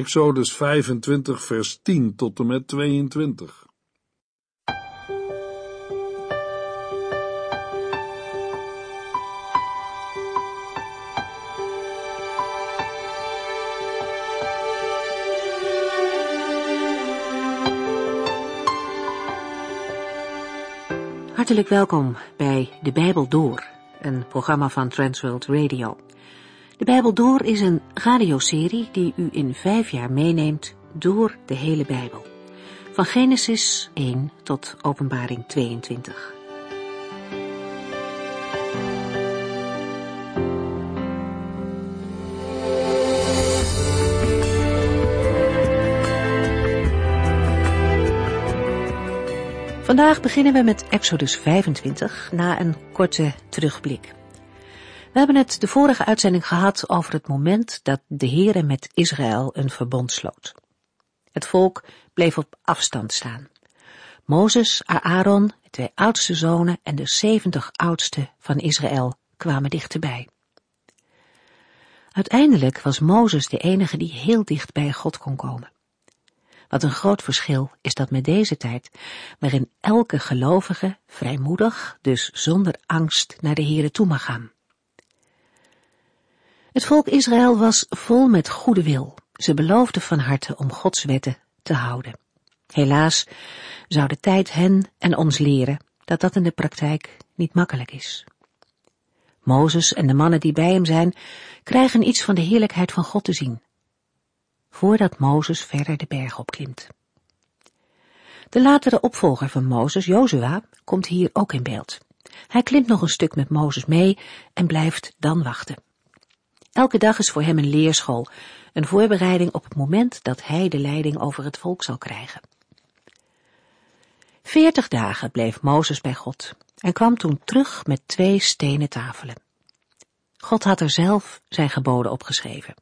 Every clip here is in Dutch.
Exodus 25 vers 10 tot en met 22. Hartelijk welkom bij De Bijbel Door, een programma van Transworld Radio. De Bijbel Door is een radioserie die u in vijf jaar meeneemt door de hele Bijbel. Van Genesis 1 tot Openbaring 22. Vandaag beginnen we met Exodus 25 na een korte terugblik. We hebben het de vorige uitzending gehad over het moment dat de Heere met Israël een verbond sloot. Het volk bleef op afstand staan. Mozes, Aaron, de twee oudste zonen en de zeventig oudsten van Israël kwamen dichterbij. Uiteindelijk was Mozes de enige die heel dicht bij God kon komen. Wat een groot verschil is dat met deze tijd, waarin elke gelovige vrijmoedig, dus zonder angst, naar de Here toe mag gaan. Het volk Israël was vol met goede wil. Ze beloofden van harte om Gods wetten te houden. Helaas zou de tijd hen en ons leren dat dat in de praktijk niet makkelijk is. Mozes en de mannen die bij hem zijn, krijgen iets van de heerlijkheid van God te zien, voordat Mozes verder de berg opklimt. De latere opvolger van Mozes, Jozua, komt hier ook in beeld. Hij klimt nog een stuk met Mozes mee en blijft dan wachten. Elke dag is voor hem een leerschool, een voorbereiding op het moment dat hij de leiding over het volk zal krijgen. Veertig dagen bleef Mozes bij God en kwam toen terug met twee stenen tafelen. God had er zelf zijn geboden opgeschreven.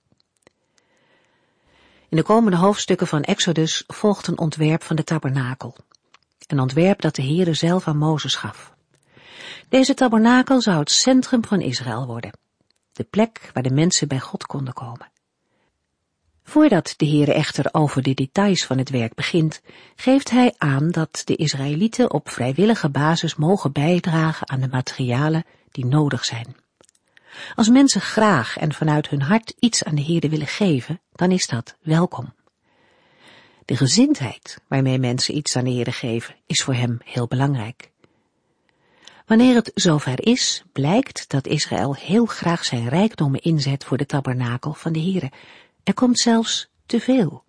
In de komende hoofdstukken van Exodus volgt een ontwerp van de tabernakel. Een ontwerp dat de Heere zelf aan Mozes gaf. Deze tabernakel zou het centrum van Israël worden. De plek waar de mensen bij God konden komen. Voordat de Heere echter over de details van het werk begint, geeft hij aan dat de Israëlieten op vrijwillige basis mogen bijdragen aan de materialen die nodig zijn. Als mensen graag en vanuit hun hart iets aan de Heerde willen geven, dan is dat welkom. De gezindheid waarmee mensen iets aan de Heerde geven, is voor hem heel belangrijk. Wanneer het zover is, blijkt dat Israël heel graag zijn rijkdommen inzet voor de tabernakel van de Heere. Er komt zelfs te veel.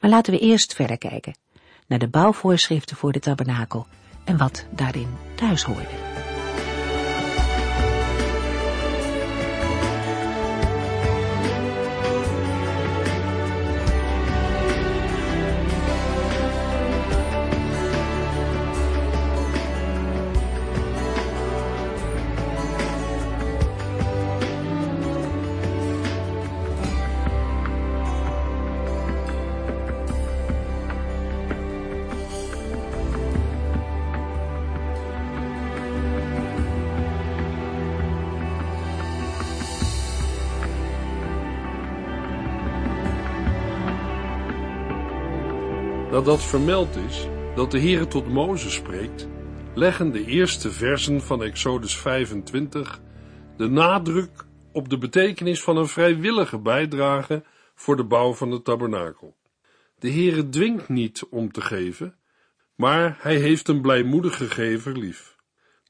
Maar laten we eerst verder kijken naar de bouwvoorschriften voor de tabernakel en wat daarin thuis hoorde. Nadat vermeld is dat de Heere tot Mozes spreekt, leggen de eerste versen van Exodus 25 de nadruk op de betekenis van een vrijwillige bijdrage voor de bouw van de tabernakel. De Heere dwingt niet om te geven, maar hij heeft een blijmoedige gever lief.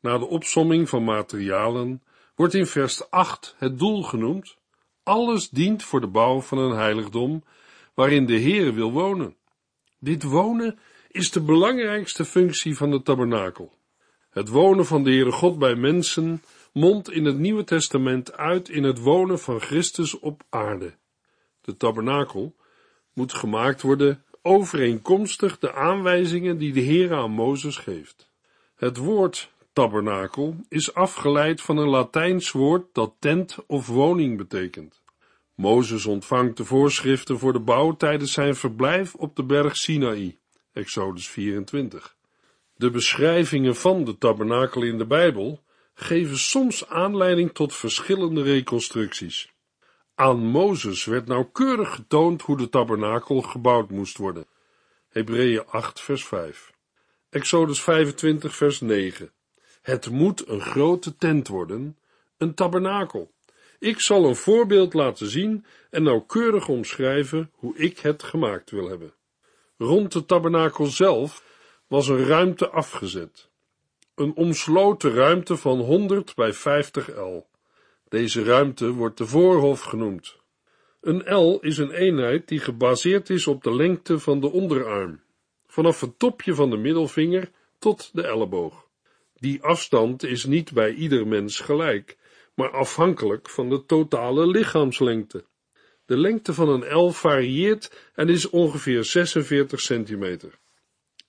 Na de opsomming van materialen wordt in vers 8 het doel genoemd. Alles dient voor de bouw van een heiligdom waarin de Heere wil wonen. Dit wonen is de belangrijkste functie van de tabernakel. Het wonen van de Heere God bij mensen mondt in het Nieuwe Testament uit in het wonen van Christus op aarde. De tabernakel moet gemaakt worden overeenkomstig de aanwijzingen die de Heere aan Mozes geeft. Het woord tabernakel is afgeleid van een Latijns woord dat tent of woning betekent. Mozes ontvangt de voorschriften voor de bouw tijdens zijn verblijf op de berg Sinaï, Exodus 24. De beschrijvingen van de tabernakel in de Bijbel geven soms aanleiding tot verschillende reconstructies. Aan Mozes werd nauwkeurig getoond hoe de tabernakel gebouwd moest worden. Hebreeën 8 vers 5. Exodus 25 vers 9. Het moet een grote tent worden, een tabernakel. Ik zal een voorbeeld laten zien en nauwkeurig omschrijven hoe ik het gemaakt wil hebben. Rond de tabernakel zelf was een ruimte afgezet. Een omsloten ruimte van 100 bij 50 L. Deze ruimte wordt de voorhof genoemd. Een L is een eenheid die gebaseerd is op de lengte van de onderarm, vanaf het topje van de middelvinger tot de elleboog. Die afstand is niet bij ieder mens gelijk, maar afhankelijk van de totale lichaamslengte. De lengte van een L varieert en is ongeveer 46 centimeter.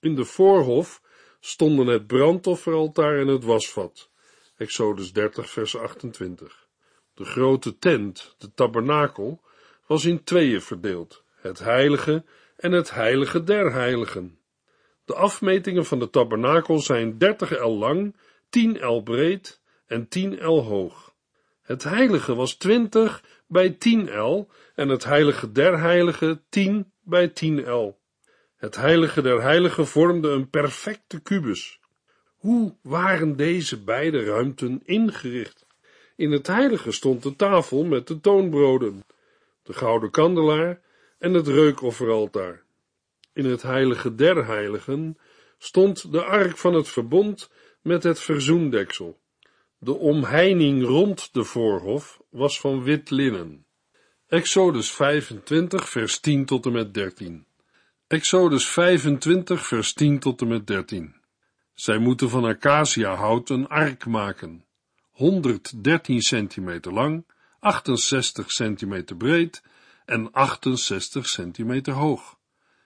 In de voorhof stonden het brandofferaltaar en het wasvat. Exodus 30 vers 28. De grote tent, de tabernakel, was in tweeën verdeeld, het heilige en het heilige der heiligen. De afmetingen van de tabernakel zijn 30 L lang, 10 L breed en 10 L hoog. Het heilige was 20 bij 10 L en het heilige der heiligen 10 bij 10 L. Het heilige der heiligen vormde een perfecte kubus. Hoe waren deze beide ruimten ingericht? In het heilige stond de tafel met de toonbroden, de gouden kandelaar en het reukofferaltaar. In het heilige der heiligen stond de ark van het verbond met het verzoendeksel. De omheining rond de voorhof was van wit linnen. Exodus 25 vers 10 tot en met 13 Exodus 25 vers 10 tot en met 13 Zij moeten van acaciahout een ark maken. 113 centimeter lang, 68 centimeter breed en 68 centimeter hoog.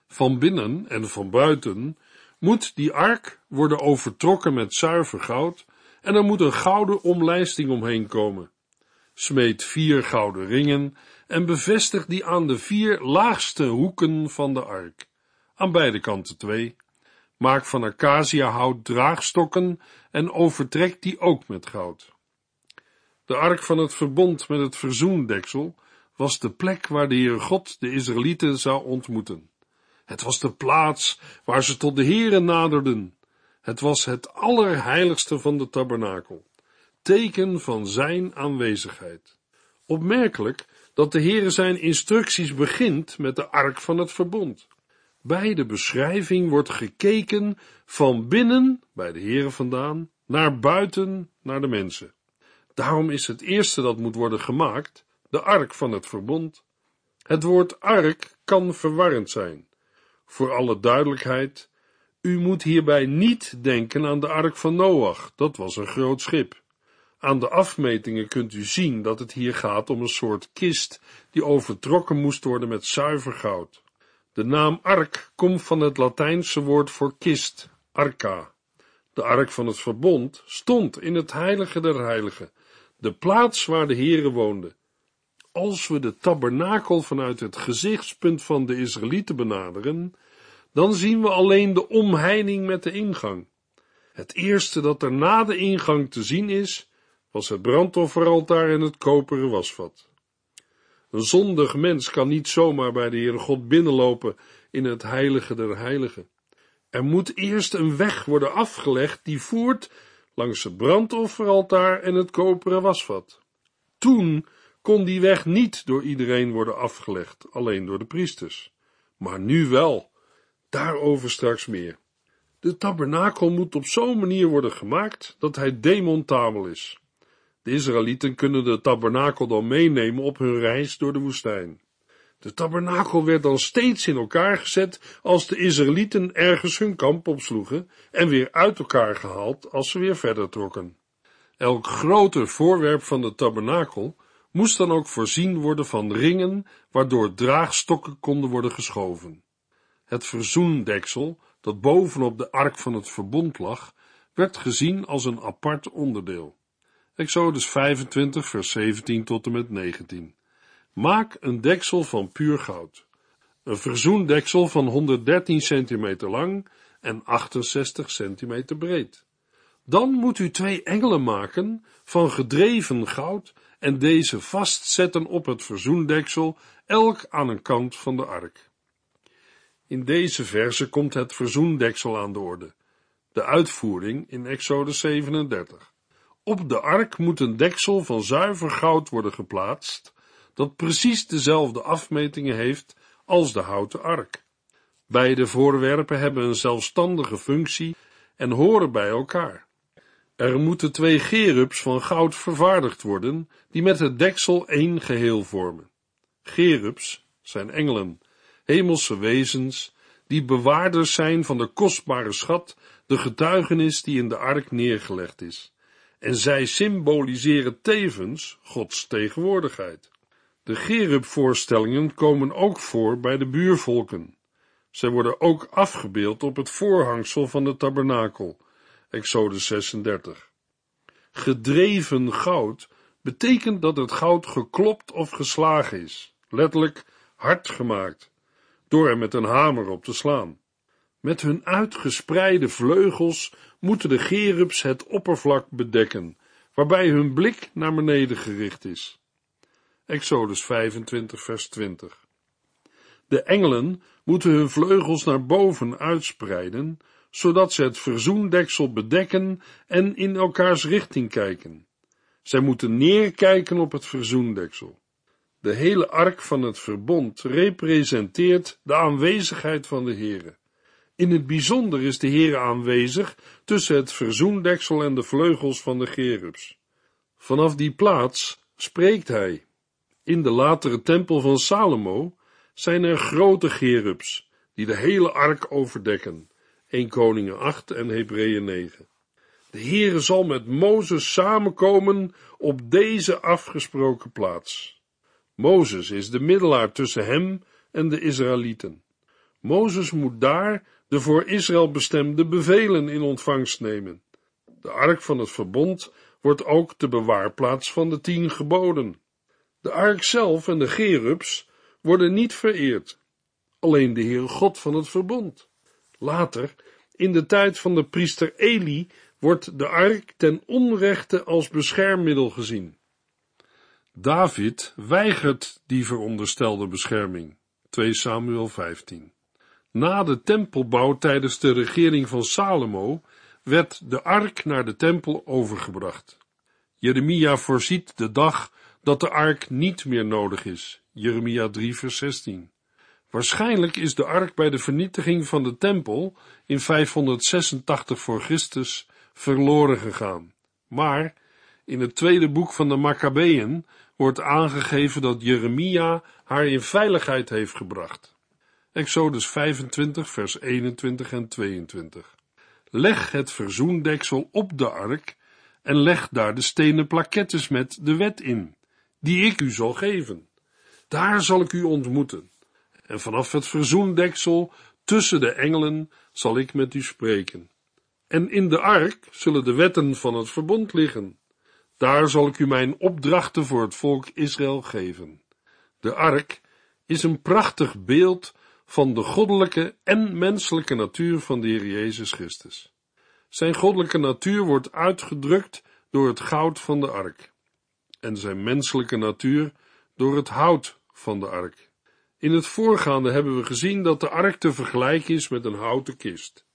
Van binnen en van buiten moet die ark worden overtrokken met zuiver goud en er moet een gouden omlijsting omheen komen. Smeet vier gouden ringen en bevestig die aan de vier laagste hoeken van de ark. Aan beide kanten twee. Maak van acaciahout draagstokken en overtrek die ook met goud. De ark van het verbond met het verzoendeksel was de plek waar de Heere God de Israëlieten zou ontmoeten. Het was de plaats waar ze tot de Heere naderden. Het was het allerheiligste van de tabernakel, teken van zijn aanwezigheid. Opmerkelijk dat de Heere zijn instructies begint met de ark van het verbond. Bij de beschrijving wordt gekeken van binnen, bij de Heere vandaan, naar buiten, naar de mensen. Daarom is het eerste dat moet worden gemaakt de ark van het verbond. Het woord ark kan verwarrend zijn. Voor alle duidelijkheid, u moet hierbij niet denken aan de ark van Noach, dat was een groot schip. Aan de afmetingen kunt u zien dat het hier gaat om een soort kist die overtrokken moest worden met zuiver goud. De naam ark komt van het Latijnse woord voor kist, arca. De ark van het verbond stond in het heilige der heiligen, de plaats waar de Heere woonde. Als we de tabernakel vanuit het gezichtspunt van de Israëlieten benaderen, dan zien we alleen de omheining met de ingang. Het eerste dat er na de ingang te zien is, was het brandofferaltaar en het koperen wasvat. Een zondig mens kan niet zomaar bij de Heere God binnenlopen in het heilige der heiligen. Er moet eerst een weg worden afgelegd die voert langs het brandofferaltaar en het koperen wasvat. Toen kon die weg niet door iedereen worden afgelegd, alleen door de priesters. Maar nu wel. Daarover straks meer. De tabernakel moet op zo'n manier worden gemaakt dat hij demontabel is. De Israëlieten kunnen de tabernakel dan meenemen op hun reis door de woestijn. De tabernakel werd dan steeds in elkaar gezet als de Israëlieten ergens hun kamp opsloegen en weer uit elkaar gehaald als ze weer verder trokken. Elk groter voorwerp van de tabernakel moest dan ook voorzien worden van ringen waardoor draagstokken konden worden geschoven. Het verzoendeksel, dat bovenop de ark van het verbond lag, werd gezien als een apart onderdeel. Exodus 25 vers 17 tot en met 19. Maak een deksel van puur goud. Een verzoendeksel van 113 centimeter lang en 68 centimeter breed. Dan moet u twee engelen maken van gedreven goud en deze vastzetten op het verzoendeksel, elk aan een kant van de ark. In deze verse komt het verzoendeksel aan de orde, de uitvoering in Exode 37. Op de ark moet een deksel van zuiver goud worden geplaatst, dat precies dezelfde afmetingen heeft als de houten ark. Beide voorwerpen hebben een zelfstandige functie en horen bij elkaar. Er moeten twee gerubs van goud vervaardigd worden, die met het deksel één geheel vormen. Gerubs zijn engelen, hemelse wezens, die bewaarders zijn van de kostbare schat, de getuigenis die in de ark neergelegd is. En zij symboliseren tevens Gods tegenwoordigheid. De gerubvoorstellingen komen ook voor bij de buurvolken. Zij worden ook afgebeeld op het voorhangsel van de tabernakel, Exodus 36. Gedreven goud betekent dat het goud geklopt of geslagen is, letterlijk hard gemaakt, door er met een hamer op te slaan. Met hun uitgespreide vleugels moeten de gerubs het oppervlak bedekken, waarbij hun blik naar beneden gericht is. Exodus 25, vers 20. De engelen moeten hun vleugels naar boven uitspreiden, zodat ze het verzoendeksel bedekken en in elkaars richting kijken. Zij moeten neerkijken op het verzoendeksel. De hele ark van het verbond representeert de aanwezigheid van de Heere. In het bijzonder is de Heere aanwezig tussen het verzoendeksel en de vleugels van de gerubs. Vanaf die plaats spreekt hij. In de latere tempel van Salomo zijn er grote gerubs, die de hele ark overdekken. 1 Koningen 8 en Hebreeën 9. De Heere zal met Mozes samenkomen op deze afgesproken plaats. Mozes is de middelaar tussen hem en de Israëlieten. Mozes moet daar de voor Israël bestemde bevelen in ontvangst nemen. De ark van het verbond wordt ook de bewaarplaats van de tien geboden. De ark zelf en de gerubs worden niet vereerd, alleen de Heere God van het verbond. Later, in de tijd van de priester Eli, wordt de ark ten onrechte als beschermmiddel gezien. David weigert die veronderstelde bescherming. 2 Samuel 15. Na de tempelbouw tijdens de regering van Salomo werd de ark naar de tempel overgebracht. Jeremia voorziet de dag dat de ark niet meer nodig is. Jeremia 3 vers 16. Waarschijnlijk is de ark bij de vernietiging van de tempel in 586 voor Christus verloren gegaan. Maar in het tweede boek van de Maccabeën wordt aangegeven dat Jeremia haar in veiligheid heeft gebracht. Exodus 25 vers 21 en 22. Leg het verzoendeksel op de ark en leg daar de stenen plakettes met de wet in, die ik u zal geven. Daar zal ik u ontmoeten. En vanaf het verzoendeksel tussen de engelen zal ik met u spreken. En in de ark zullen de wetten van het verbond liggen. Daar zal ik u mijn opdrachten voor het volk Israël geven. De ark is een prachtig beeld van de goddelijke en menselijke natuur van de Heer Jezus Christus. Zijn goddelijke natuur wordt uitgedrukt door het goud van de ark en zijn menselijke natuur door het hout van de ark. In het voorgaande hebben we gezien dat de ark te vergelijken is met een houten kist.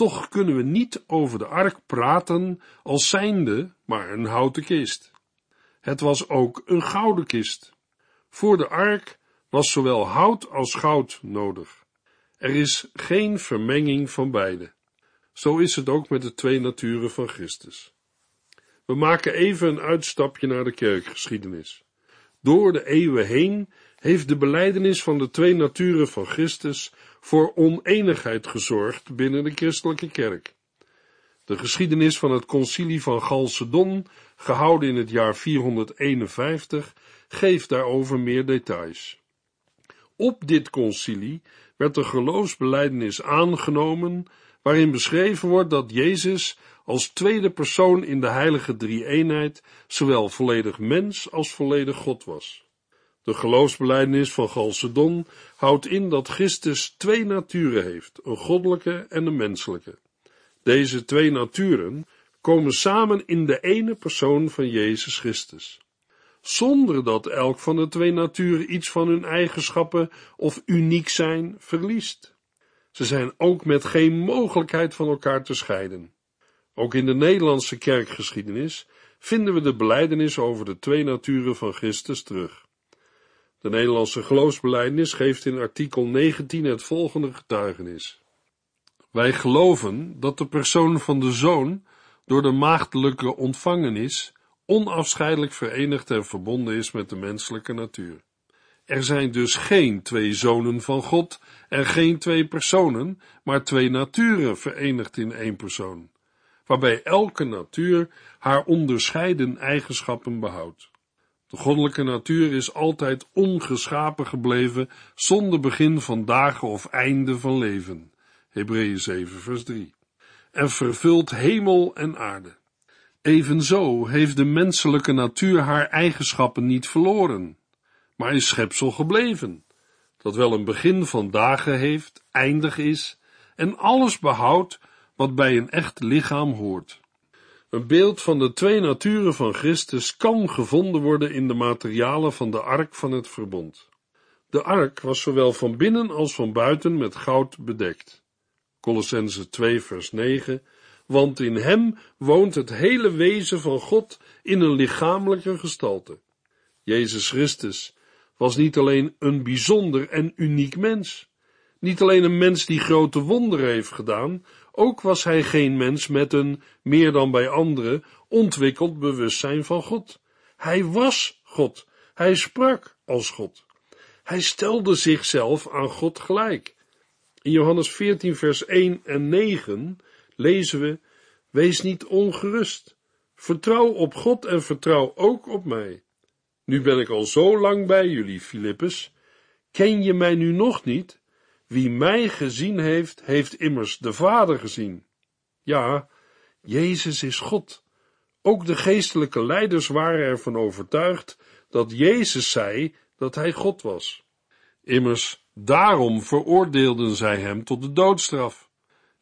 Toch kunnen we niet over de ark praten als zijnde maar een houten kist. Het was ook een gouden kist. Voor de ark was zowel hout als goud nodig. Er is geen vermenging van beide. Zo is het ook met de twee naturen van Christus. We maken even een uitstapje naar de kerkgeschiedenis. Door de eeuwen heen heeft de beleidenis van de twee naturen van Christus voor oneenigheid gezorgd binnen de christelijke kerk. De geschiedenis van het concilie van Chalcedon, gehouden in het jaar 451, geeft daarover meer details. Op dit concilie werd de geloofsbeleidenis aangenomen, waarin beschreven wordt dat Jezus als tweede persoon in de heilige drie-eenheid zowel volledig mens als volledig God was. De geloofsbelijdenis van Chalcedon houdt in dat Christus twee naturen heeft, een goddelijke en een menselijke. Deze twee naturen komen samen in de ene persoon van Jezus Christus. zonder dat elk van de twee naturen iets van hun eigenschappen of uniek zijn verliest. Ze zijn ook met geen mogelijkheid van elkaar te scheiden. Ook in de Nederlandse kerkgeschiedenis vinden we de belijdenis over de twee naturen van Christus terug. De Nederlandse geloofsbelijdenis geeft in artikel 19 het volgende getuigenis. Wij geloven dat de persoon van de Zoon door de maagdelijke ontvangenis onafscheidelijk verenigd en verbonden is met de menselijke natuur. Er zijn dus geen twee zonen van God en geen twee personen, maar twee naturen verenigd in één persoon, waarbij elke natuur haar onderscheiden eigenschappen behoudt. De goddelijke natuur is altijd ongeschapen gebleven, zonder begin van dagen of einde van leven. Hebreeën 7 vers 3. En vervult hemel en aarde. Evenzo heeft de menselijke natuur haar eigenschappen niet verloren, maar is schepsel gebleven, dat wel een begin van dagen heeft, eindig is en alles behoudt wat bij een echt lichaam hoort. Een beeld van de twee naturen van Christus kan gevonden worden in de materialen van de ark van het verbond. De ark was zowel van binnen als van buiten met goud bedekt. Colossense 2 vers 9 want in hem woont het hele wezen van God in een lichamelijke gestalte. Jezus Christus was niet alleen een bijzonder en uniek mens, niet alleen een mens die grote wonderen heeft gedaan, ook was hij geen mens met een, meer dan bij anderen, ontwikkeld bewustzijn van God. Hij was God, hij sprak als God. Hij stelde zichzelf aan God gelijk. In Johannes 14 vers 1 en 9 lezen we, wees niet ongerust. Vertrouw op God en vertrouw ook op mij. Nu ben ik al zo lang bij jullie, Filippus. Ken je mij nu nog niet? Wie mij gezien heeft, heeft immers de Vader gezien. Ja, Jezus is God. Ook de geestelijke leiders waren ervan overtuigd dat Jezus zei dat hij God was. Immers, daarom veroordeelden zij hem tot de doodstraf.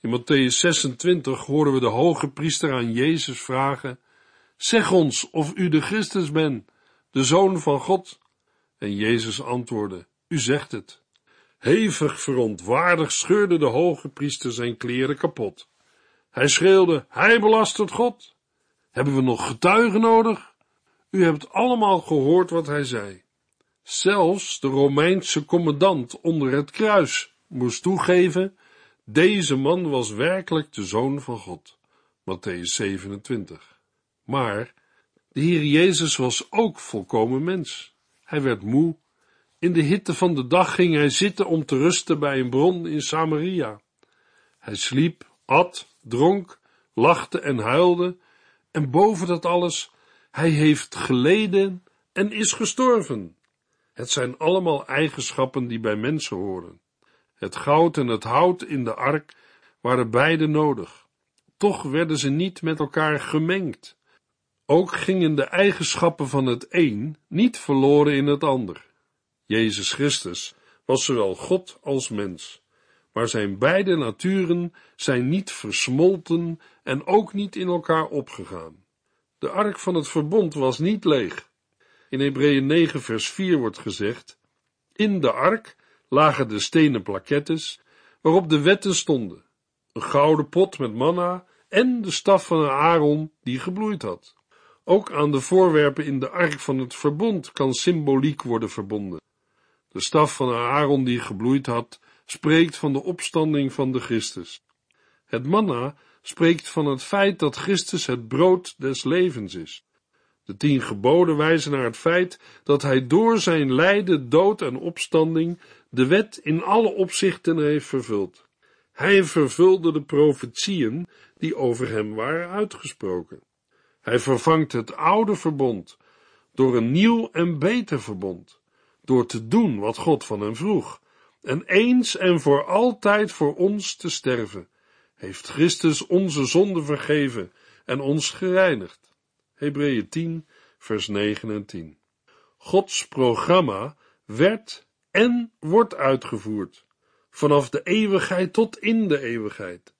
In Matthäus 26 horen we de hoge priester aan Jezus vragen, zeg ons of u de Christus bent, de Zoon van God. En Jezus antwoordde, u zegt het. Hevig verontwaardigd scheurde de hoge priester zijn kleren kapot. Hij schreeuwde, hij belastert God. Hebben we nog getuigen nodig? U hebt allemaal gehoord wat hij zei. Zelfs de Romeinse commandant onder het kruis moest toegeven deze man was werkelijk de zoon van God. Matthäus 27. Maar de Heer Jezus was ook volkomen mens. Hij werd moe. In de hitte van de dag ging hij zitten om te rusten bij een bron in Samaria. Hij sliep, at, dronk, lachte en huilde, en boven dat alles, hij heeft geleden en is gestorven. Het zijn allemaal eigenschappen die bij mensen horen. Het goud en het hout in de ark waren beide nodig. Toch werden ze niet met elkaar gemengd. Ook gingen de eigenschappen van het een niet verloren in het ander. Jezus Christus was zowel God als mens, maar zijn beide naturen zijn niet versmolten en ook niet in elkaar opgegaan. De ark van het verbond was niet leeg. In Hebreeën 9 vers 4 wordt gezegd, in de ark lagen de stenen plakettes waarop de wetten stonden, een gouden pot met manna en de staf van Aaron die gebloeid had. Ook aan de voorwerpen in de ark van het verbond kan symboliek worden verbonden. De staf van Aaron die gebloeid had, spreekt van de opstanding van de Christus. Het manna spreekt van het feit dat Christus het brood des levens is. De tien geboden wijzen naar het feit dat hij door zijn lijden, dood en opstanding de wet in alle opzichten heeft vervuld. Hij vervulde de profetieën die over hem waren uitgesproken. Hij vervangt het oude verbond door een nieuw en beter verbond, door te doen wat God van hem vroeg, en eens en voor altijd voor ons te sterven, heeft Christus onze zonde vergeven en ons gereinigd. Hebreeën 10, vers 9 en 10. Gods programma werd en wordt uitgevoerd, vanaf de eeuwigheid tot in de eeuwigheid.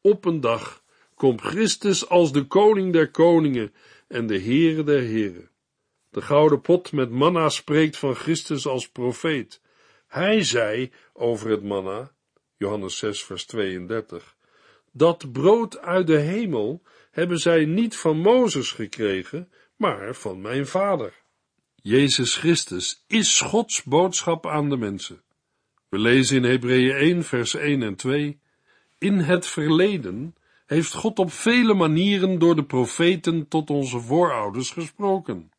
Op een dag komt Christus als de koning der koningen en de Heere der heren. De gouden pot met manna spreekt van Christus als profeet. Hij zei over het manna, Johannes 6 vers 32, dat brood uit de hemel hebben zij niet van Mozes gekregen, maar van mijn vader. Jezus Christus is Gods boodschap aan de mensen. We lezen in Hebreeën 1 vers 1 en 2, in het verleden heeft God op vele manieren door de profeten tot onze voorouders gesproken.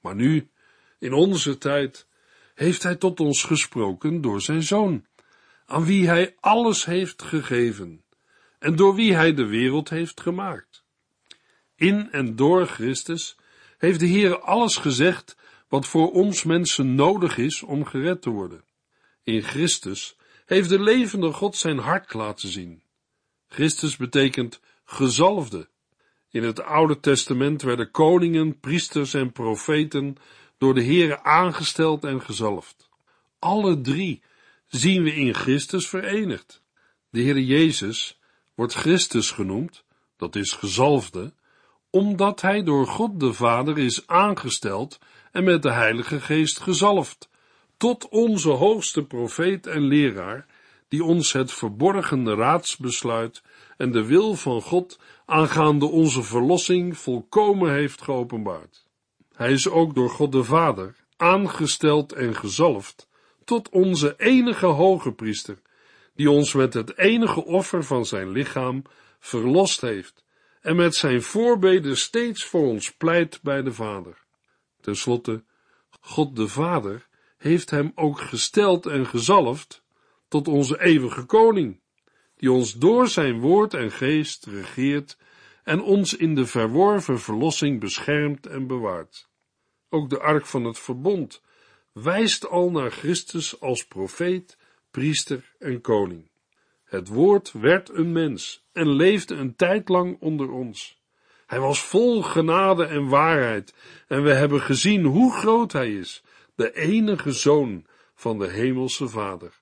Maar nu, in onze tijd, heeft Hij tot ons gesproken door Zijn Zoon, aan wie Hij alles heeft gegeven en door wie Hij de wereld heeft gemaakt. In en door Christus heeft de Heer alles gezegd wat voor ons mensen nodig is om gered te worden. In Christus heeft de levende God zijn hart laten zien. Christus betekent gezalfde. In het Oude Testament werden koningen, priesters en profeten door de Heere aangesteld en gezalfd. Alle drie zien we in Christus verenigd. De Heere Jezus wordt Christus genoemd, dat is gezalfde, omdat hij door God de Vader is aangesteld en met de Heilige Geest gezalfd, tot onze hoogste profeet en leraar, die ons het verborgen raadsbesluit en de wil van God aangaande onze verlossing volkomen heeft geopenbaard. Hij is ook door God de Vader aangesteld en gezalfd tot onze enige hoge priester, die ons met het enige offer van zijn lichaam verlost heeft en met zijn voorbeden steeds voor ons pleit bij de Vader. Ten slotte, God de Vader heeft hem ook gesteld en gezalfd tot onze eeuwige koning, die ons door zijn woord en geest regeert en ons in de verworven verlossing beschermt en bewaart. Ook de ark van het verbond wijst al naar Christus als profeet, priester en koning. Het woord werd een mens en leefde een tijd lang onder ons. Hij was vol genade en waarheid en we hebben gezien hoe groot hij is, de enige zoon van de hemelse vader.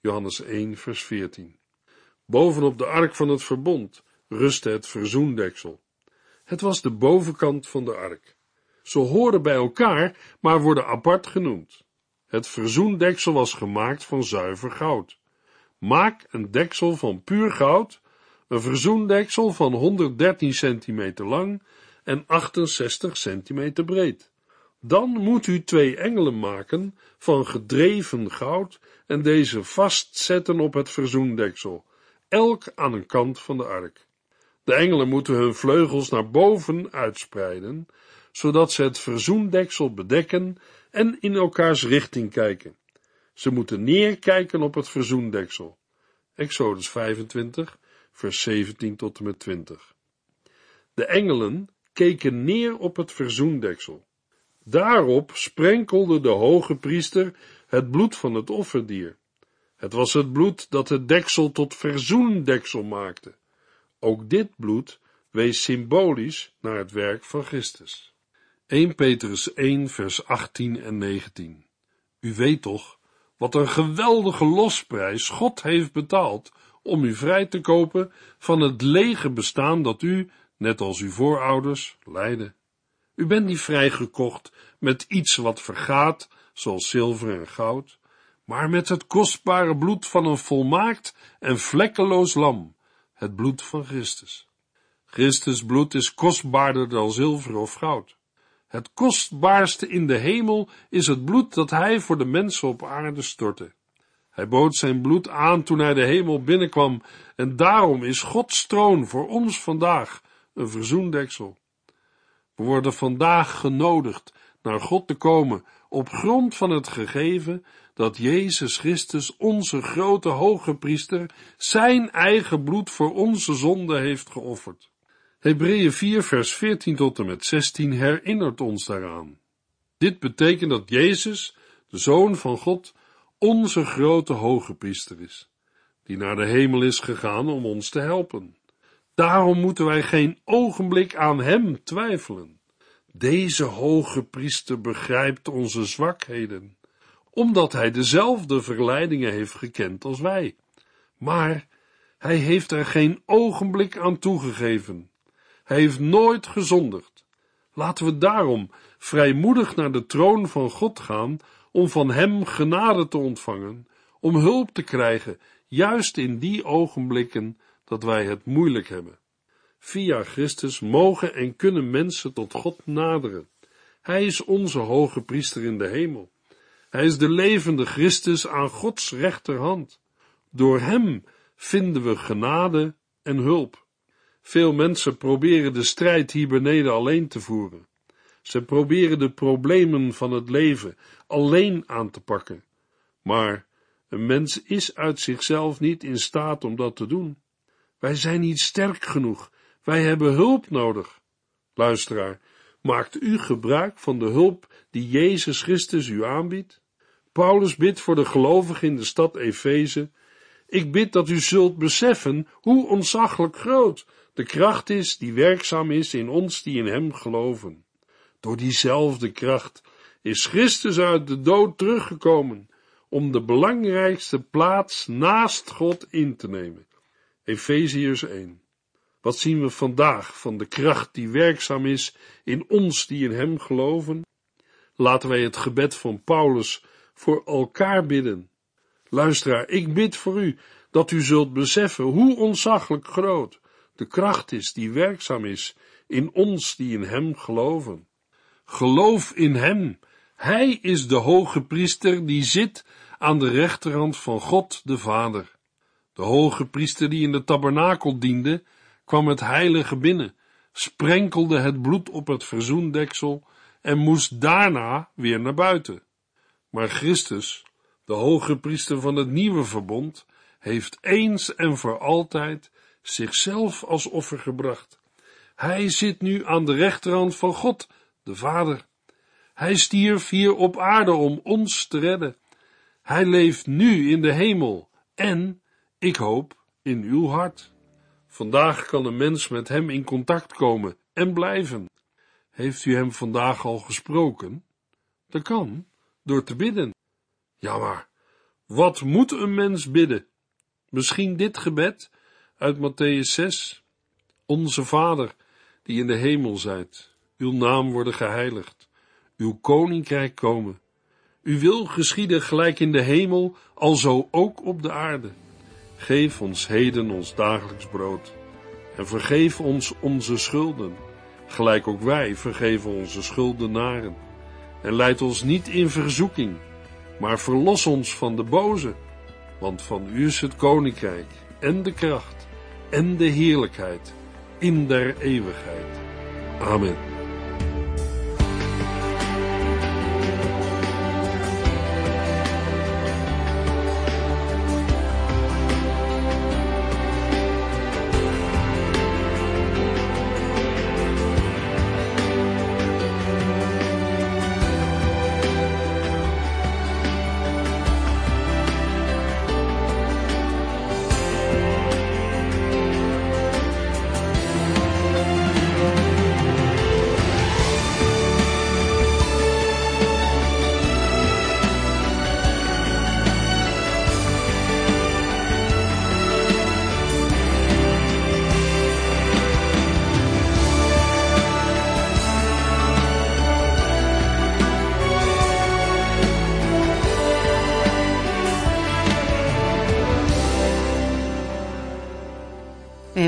Johannes 1 vers 14. Bovenop de ark van het verbond rustte het verzoendeksel. Het was de bovenkant van de ark. Ze horen bij elkaar, maar worden apart genoemd. Het verzoendeksel was gemaakt van zuiver goud. Maak een deksel van puur goud, een verzoendeksel van 113 centimeter lang en 68 centimeter breed. Dan moet u twee engelen maken van gedreven goud en deze vastzetten op het verzoendeksel, elk aan een kant van de ark. De engelen moeten hun vleugels naar boven uitspreiden, zodat ze het verzoendeksel bedekken en in elkaars richting kijken. Ze moeten neerkijken op het verzoendeksel. Exodus 25, vers 17 tot en met 20. De engelen keken neer op het verzoendeksel. Daarop sprenkelde de hoge priester het bloed van het offerdier. Het was het bloed dat het deksel tot verzoendeksel maakte. Ook dit bloed wees symbolisch naar het werk van Christus. 1 Petrus 1 vers 18 en 19 U weet toch wat een geweldige losprijs God heeft betaald om u vrij te kopen van het lege bestaan dat u, net als uw voorouders, leidde. U bent niet vrijgekocht met iets wat vergaat, zoals zilver en goud, maar met het kostbare bloed van een volmaakt en vlekkeloos lam, het bloed van Christus. Christus bloed is kostbaarder dan zilver of goud. Het kostbaarste in de hemel is het bloed dat hij voor de mensen op aarde stortte. Hij bood zijn bloed aan toen hij de hemel binnenkwam en daarom is Gods troon voor ons vandaag een verzoendeksel. We worden vandaag genodigd naar God te komen op grond van het gegeven dat Jezus Christus, onze grote hoge priester, zijn eigen bloed voor onze zonde heeft geofferd. Hebreeën 4 vers 14 tot en met 16 herinnert ons daaraan. Dit betekent dat Jezus, de Zoon van God, onze grote hoge priester is, die naar de hemel is gegaan om ons te helpen. Daarom moeten wij geen ogenblik aan hem twijfelen. Deze hoge priester begrijpt onze zwakheden, omdat hij dezelfde verleidingen heeft gekend als wij. Maar hij heeft er geen ogenblik aan toegegeven. Hij heeft nooit gezondigd. Laten we daarom vrijmoedig naar de troon van God gaan om van Hem genade te ontvangen, om hulp te krijgen, juist in die ogenblikken dat wij het moeilijk hebben. Via Christus mogen en kunnen mensen tot God naderen. Hij is onze hoge priester in de hemel. Hij is de levende Christus aan Gods rechterhand. Door Hem vinden we genade en hulp. Veel mensen proberen de strijd hier beneden alleen te voeren. Ze proberen de problemen van het leven alleen aan te pakken. Maar een mens is uit zichzelf niet in staat om dat te doen. Wij zijn niet sterk genoeg. Wij hebben hulp nodig. Luisteraar, maakt u gebruik van de hulp die Jezus Christus u aanbiedt? Paulus bidt voor de gelovigen in de stad Efeze. Ik bid dat u zult beseffen hoe ontzaglijk groot de kracht is die werkzaam is in ons die in hem geloven. Door diezelfde kracht is Christus uit de dood teruggekomen om de belangrijkste plaats naast God in te nemen. Efeziërs 1. Wat zien we vandaag van de kracht die werkzaam is in ons die in hem geloven? Laten wij het gebed van Paulus voor elkaar bidden. Luisteraar, ik bid voor u dat u zult beseffen hoe ontzaglijk groot de kracht is die werkzaam is in ons die in hem geloven. Geloof in hem. Hij is de hoge priester die zit aan de rechterhand van God de Vader. De hoge priester die in de tabernakel diende, kwam het heilige binnen, sprenkelde het bloed op het verzoendeksel en moest daarna weer naar buiten. Maar Christus, de hoge priester van het nieuwe verbond, heeft eens en voor altijd zichzelf als offer gebracht. Hij zit nu aan de rechterhand van God, de Vader. Hij stierf hier op aarde om ons te redden. Hij leeft nu in de hemel en, ik hoop, in uw hart. Vandaag kan een mens met hem in contact komen en blijven. Heeft u hem vandaag al gesproken? Dat kan, door te bidden. Ja, maar wat moet een mens bidden? Misschien dit gebed uit Matthäus 6. Onze Vader, die in de hemel zijt, uw naam worden geheiligd, uw koninkrijk komen. Uw wil geschieden gelijk in de hemel, alzo ook op de aarde. Geef ons heden ons dagelijks brood. En vergeef ons onze schulden, gelijk ook wij vergeven onze schuldenaren. En leid ons niet in verzoeking, maar verlos ons van de boze. Want van u is het koninkrijk en de kracht en de heerlijkheid in der eeuwigheid. Amen.